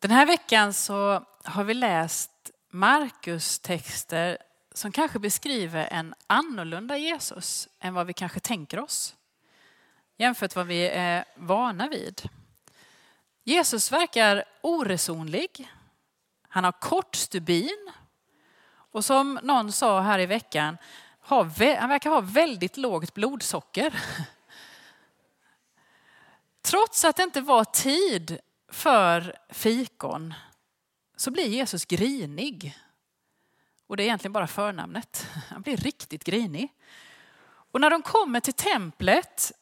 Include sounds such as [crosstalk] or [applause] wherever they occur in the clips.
Den här veckan så har vi läst Markus texter som kanske beskriver en annorlunda Jesus än vad vi kanske tänker oss. Jämfört vad vi är vana vid. Jesus verkar oresonlig. Han har kort stubin. Och som någon sa här i veckan, han verkar ha väldigt lågt blodsocker. [laughs] Trots att det inte var tid för fikon så blir Jesus grinig. Och det är egentligen bara förnamnet. [laughs] Han blir riktigt grinig. Och när de kommer till templet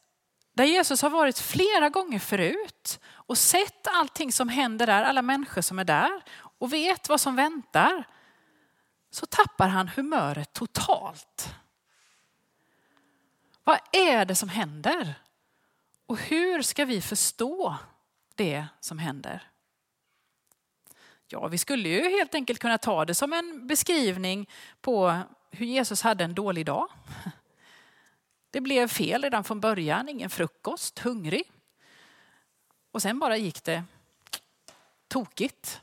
där Jesus har varit flera gånger förut och sett allting som händer där, alla människor som är där och vet vad som väntar, så tappar han humöret totalt. Vad är det som händer? Och hur ska vi förstå det som händer? Ja, vi skulle ju helt enkelt kunna ta det som en beskrivning på hur Jesus hade en dålig dag. Det blev fel redan från början, ingen frukost, hungrig. Och sen bara gick det tokigt.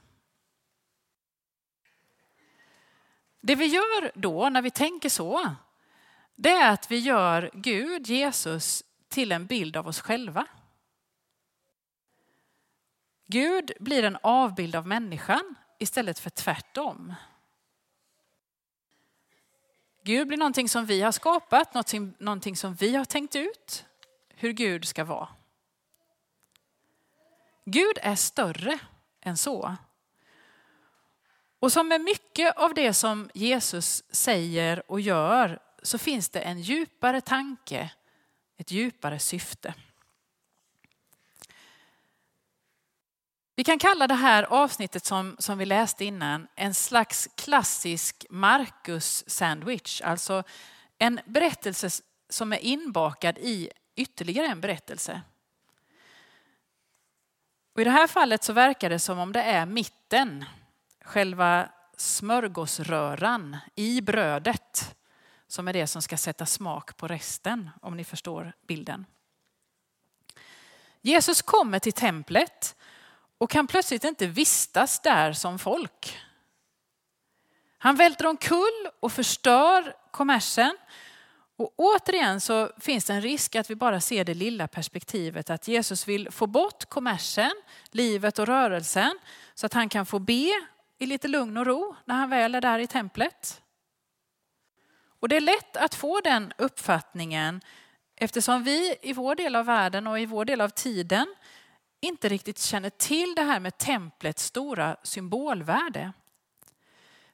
Det vi gör då när vi tänker så, det är att vi gör Gud, Jesus, till en bild av oss själva. Gud blir en avbild av människan istället för tvärtom. Gud blir någonting som vi har skapat, någonting, någonting som vi har tänkt ut hur Gud ska vara. Gud är större än så. Och som med mycket av det som Jesus säger och gör så finns det en djupare tanke, ett djupare syfte. Vi kan kalla det här avsnittet som, som vi läste innan en slags klassisk Marcus-sandwich. Alltså en berättelse som är inbakad i ytterligare en berättelse. Och I det här fallet så verkar det som om det är mitten, själva smörgåsröran i brödet som är det som ska sätta smak på resten, om ni förstår bilden. Jesus kommer till templet och kan plötsligt inte vistas där som folk. Han välter omkull och förstör kommersen. Och återigen så finns det en risk att vi bara ser det lilla perspektivet att Jesus vill få bort kommersen, livet och rörelsen så att han kan få be i lite lugn och ro när han väl är där i templet. Och det är lätt att få den uppfattningen eftersom vi i vår del av världen och i vår del av tiden inte riktigt känner till det här med templets stora symbolvärde.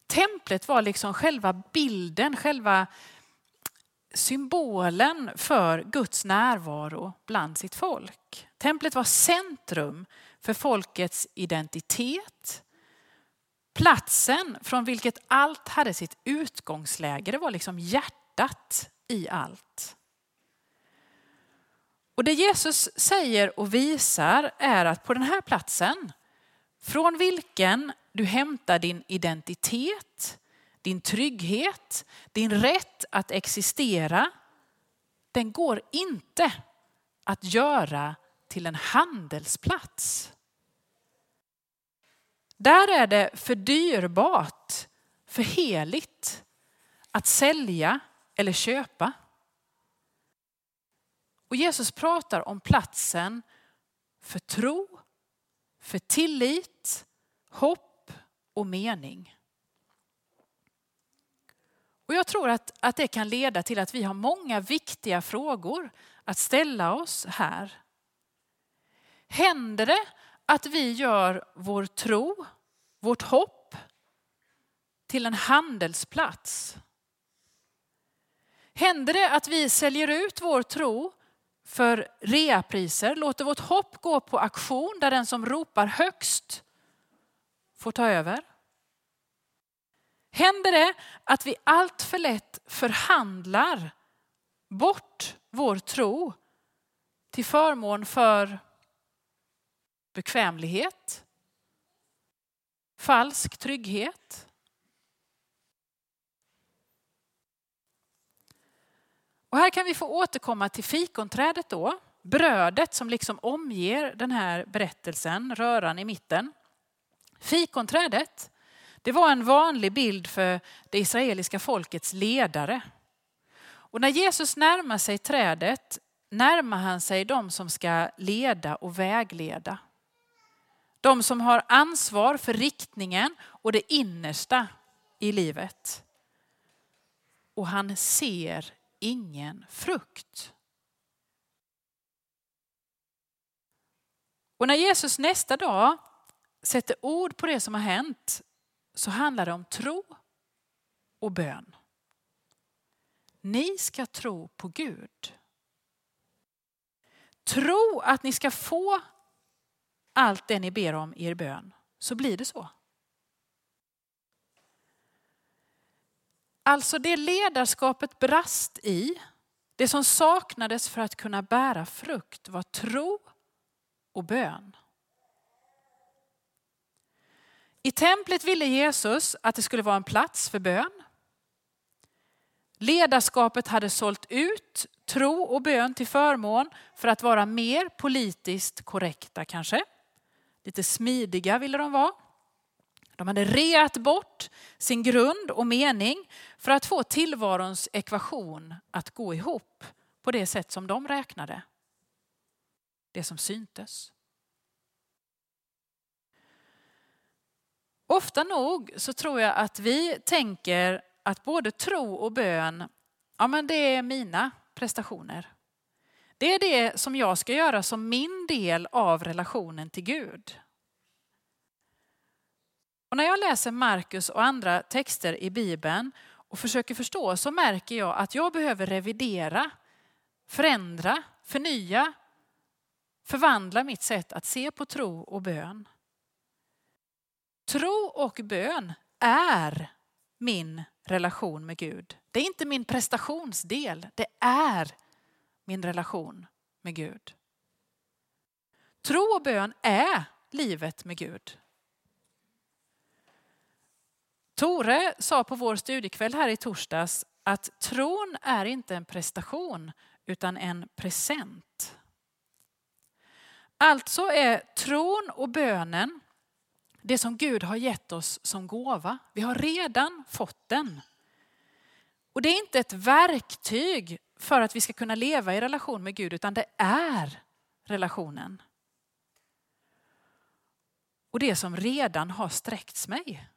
Templet var liksom själva bilden, själva symbolen för Guds närvaro bland sitt folk. Templet var centrum för folkets identitet. Platsen från vilket allt hade sitt utgångsläge. Det var liksom hjärtat i allt. Och det Jesus säger och visar är att på den här platsen, från vilken du hämtar din identitet, din trygghet, din rätt att existera, den går inte att göra till en handelsplats. Där är det för dyrbart, för heligt att sälja eller köpa. Och Jesus pratar om platsen för tro, för tillit, hopp och mening. Och jag tror att, att det kan leda till att vi har många viktiga frågor att ställa oss här. Händer det att vi gör vår tro, vårt hopp till en handelsplats? Händer det att vi säljer ut vår tro för reapriser, låter vårt hopp gå på auktion där den som ropar högst får ta över? Händer det att vi allt för lätt förhandlar bort vår tro till förmån för bekvämlighet, falsk trygghet, Och här kan vi få återkomma till fikonträdet då. Brödet som liksom omger den här berättelsen, röran i mitten. Fikonträdet, det var en vanlig bild för det israeliska folkets ledare. Och när Jesus närmar sig trädet närmar han sig de som ska leda och vägleda. De som har ansvar för riktningen och det innersta i livet. Och han ser ingen frukt. Och när Jesus nästa dag sätter ord på det som har hänt så handlar det om tro och bön. Ni ska tro på Gud. Tro att ni ska få allt det ni ber om i er bön, så blir det så. Alltså det ledarskapet brast i, det som saknades för att kunna bära frukt var tro och bön. I templet ville Jesus att det skulle vara en plats för bön. Ledarskapet hade sålt ut tro och bön till förmån för att vara mer politiskt korrekta kanske. Lite smidiga ville de vara. De hade reat bort sin grund och mening för att få tillvarons ekvation att gå ihop på det sätt som de räknade. Det som syntes. Ofta nog så tror jag att vi tänker att både tro och bön, ja men det är mina prestationer. Det är det som jag ska göra som min del av relationen till Gud. Och när jag läser Markus och andra texter i Bibeln och försöker förstå så märker jag att jag behöver revidera, förändra, förnya, förvandla mitt sätt att se på tro och bön. Tro och bön är min relation med Gud. Det är inte min prestationsdel, det är min relation med Gud. Tro och bön är livet med Gud. Tore sa på vår studiekväll här i torsdags att tron är inte en prestation utan en present. Alltså är tron och bönen det som Gud har gett oss som gåva. Vi har redan fått den. Och det är inte ett verktyg för att vi ska kunna leva i relation med Gud, utan det är relationen. Och det som redan har sträckts mig.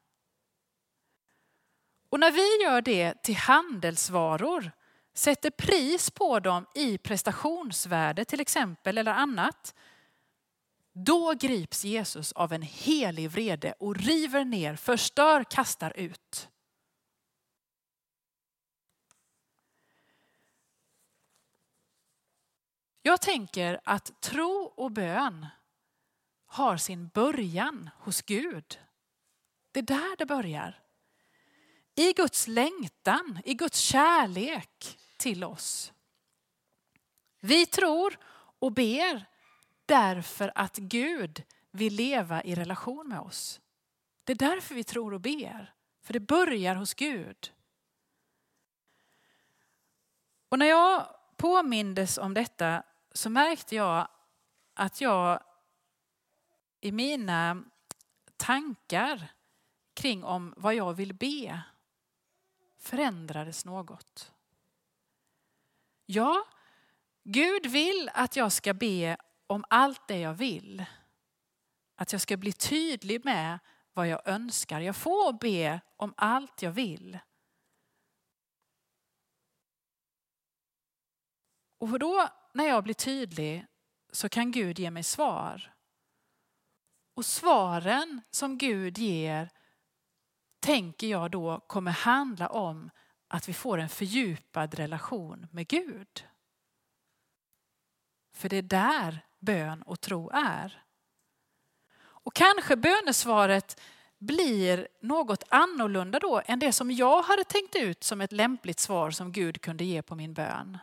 Och när vi gör det till handelsvaror, sätter pris på dem i prestationsvärde till exempel eller annat, då grips Jesus av en helig vrede och river ner, förstör, kastar ut. Jag tänker att tro och bön har sin början hos Gud. Det är där det börjar. I Guds längtan, i Guds kärlek till oss. Vi tror och ber därför att Gud vill leva i relation med oss. Det är därför vi tror och ber. För det börjar hos Gud. Och när jag påmindes om detta så märkte jag att jag i mina tankar kring om vad jag vill be förändrades något. Ja, Gud vill att jag ska be om allt det jag vill. Att jag ska bli tydlig med vad jag önskar. Jag får be om allt jag vill. Och då när jag blir tydlig så kan Gud ge mig svar. Och svaren som Gud ger tänker jag då kommer handla om att vi får en fördjupad relation med Gud. För det är där bön och tro är. Och kanske bönesvaret blir något annorlunda då än det som jag hade tänkt ut som ett lämpligt svar som Gud kunde ge på min bön.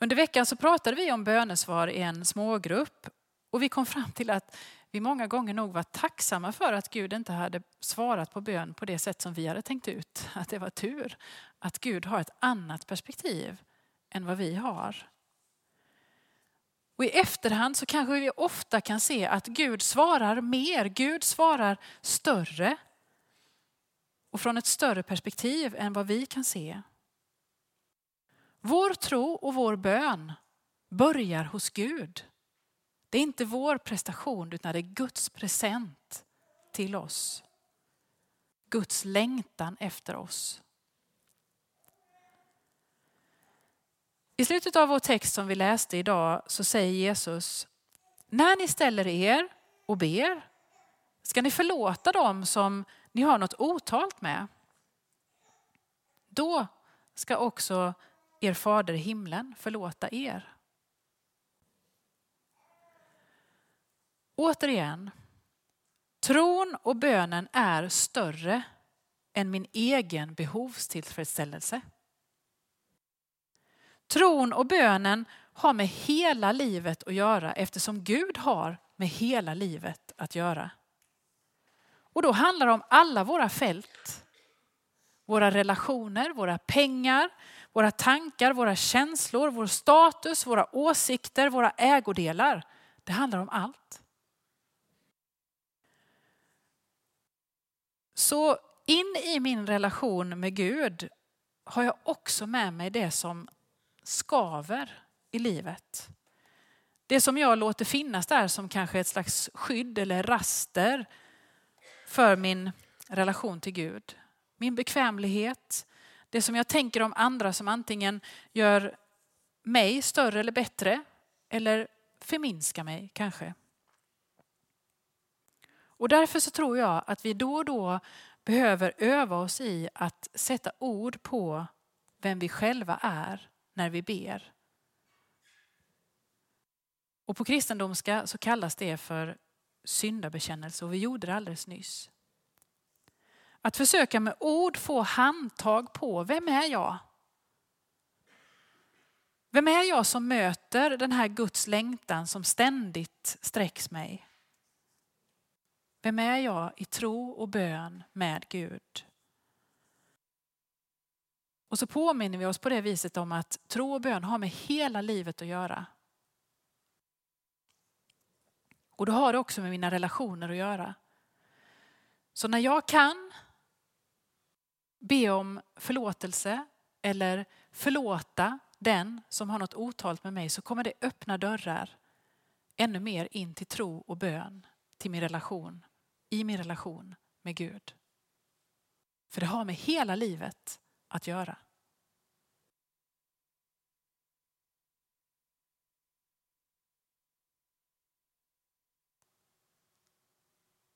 Under veckan så pratade vi om bönesvar i en smågrupp och vi kom fram till att vi många gånger nog var tacksamma för att Gud inte hade svarat på bön på det sätt som vi hade tänkt ut. Att det var tur att Gud har ett annat perspektiv än vad vi har. Och i efterhand så kanske vi ofta kan se att Gud svarar mer, Gud svarar större och från ett större perspektiv än vad vi kan se. Vår tro och vår bön börjar hos Gud. Det är inte vår prestation utan det är Guds present till oss. Guds längtan efter oss. I slutet av vår text som vi läste idag så säger Jesus, när ni ställer er och ber ska ni förlåta dem som ni har något otalt med. Då ska också er fader i himlen förlåta er. Återigen, tron och bönen är större än min egen behovstillfredsställelse. Tron och bönen har med hela livet att göra eftersom Gud har med hela livet att göra. Och då handlar det om alla våra fält. Våra relationer, våra pengar, våra tankar, våra känslor, vår status, våra åsikter, våra ägodelar. Det handlar om allt. Så in i min relation med Gud har jag också med mig det som skaver i livet. Det som jag låter finnas där som kanske ett slags skydd eller raster för min relation till Gud. Min bekvämlighet, det som jag tänker om andra som antingen gör mig större eller bättre eller förminskar mig kanske. Och därför så tror jag att vi då och då behöver öva oss i att sätta ord på vem vi själva är när vi ber. Och på kristendomska så kallas det för syndabekännelse och vi gjorde det alldeles nyss. Att försöka med ord få handtag på vem är jag? Vem är jag som möter den här Guds längtan som ständigt sträcks mig? Vem är jag i tro och bön med Gud? Och så påminner vi oss på det viset om att tro och bön har med hela livet att göra. Och då har det också med mina relationer att göra. Så när jag kan be om förlåtelse eller förlåta den som har något otalt med mig så kommer det öppna dörrar ännu mer in till tro och bön till min relation, i min relation med Gud. För det har med hela livet att göra.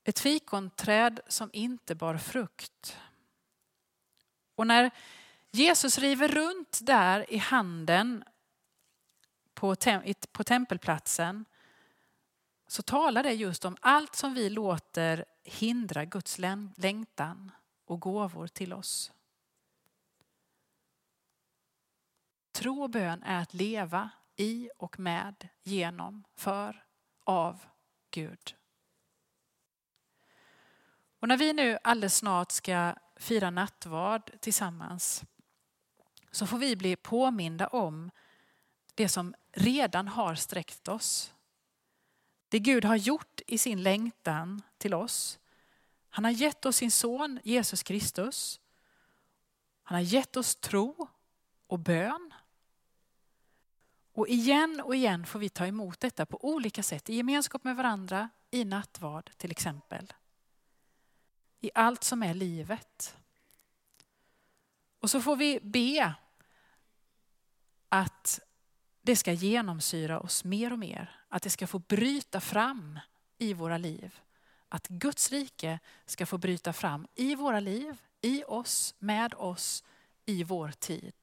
Ett fikonträd som inte bar frukt. Och när Jesus river runt där i handen på, tem på tempelplatsen så talar det just om allt som vi låter hindra Guds längtan och gåvor till oss. Tro och bön är att leva i och med, genom, för, av Gud. Och när vi nu alldeles snart ska fira nattvard tillsammans så får vi bli påminda om det som redan har sträckt oss. Det Gud har gjort i sin längtan till oss. Han har gett oss sin son Jesus Kristus. Han har gett oss tro och bön. Och igen och igen får vi ta emot detta på olika sätt, i gemenskap med varandra, i nattvard till exempel. I allt som är livet. Och så får vi be att det ska genomsyra oss mer och mer. Att det ska få bryta fram i våra liv. Att Guds rike ska få bryta fram i våra liv, i oss, med oss, i vår tid.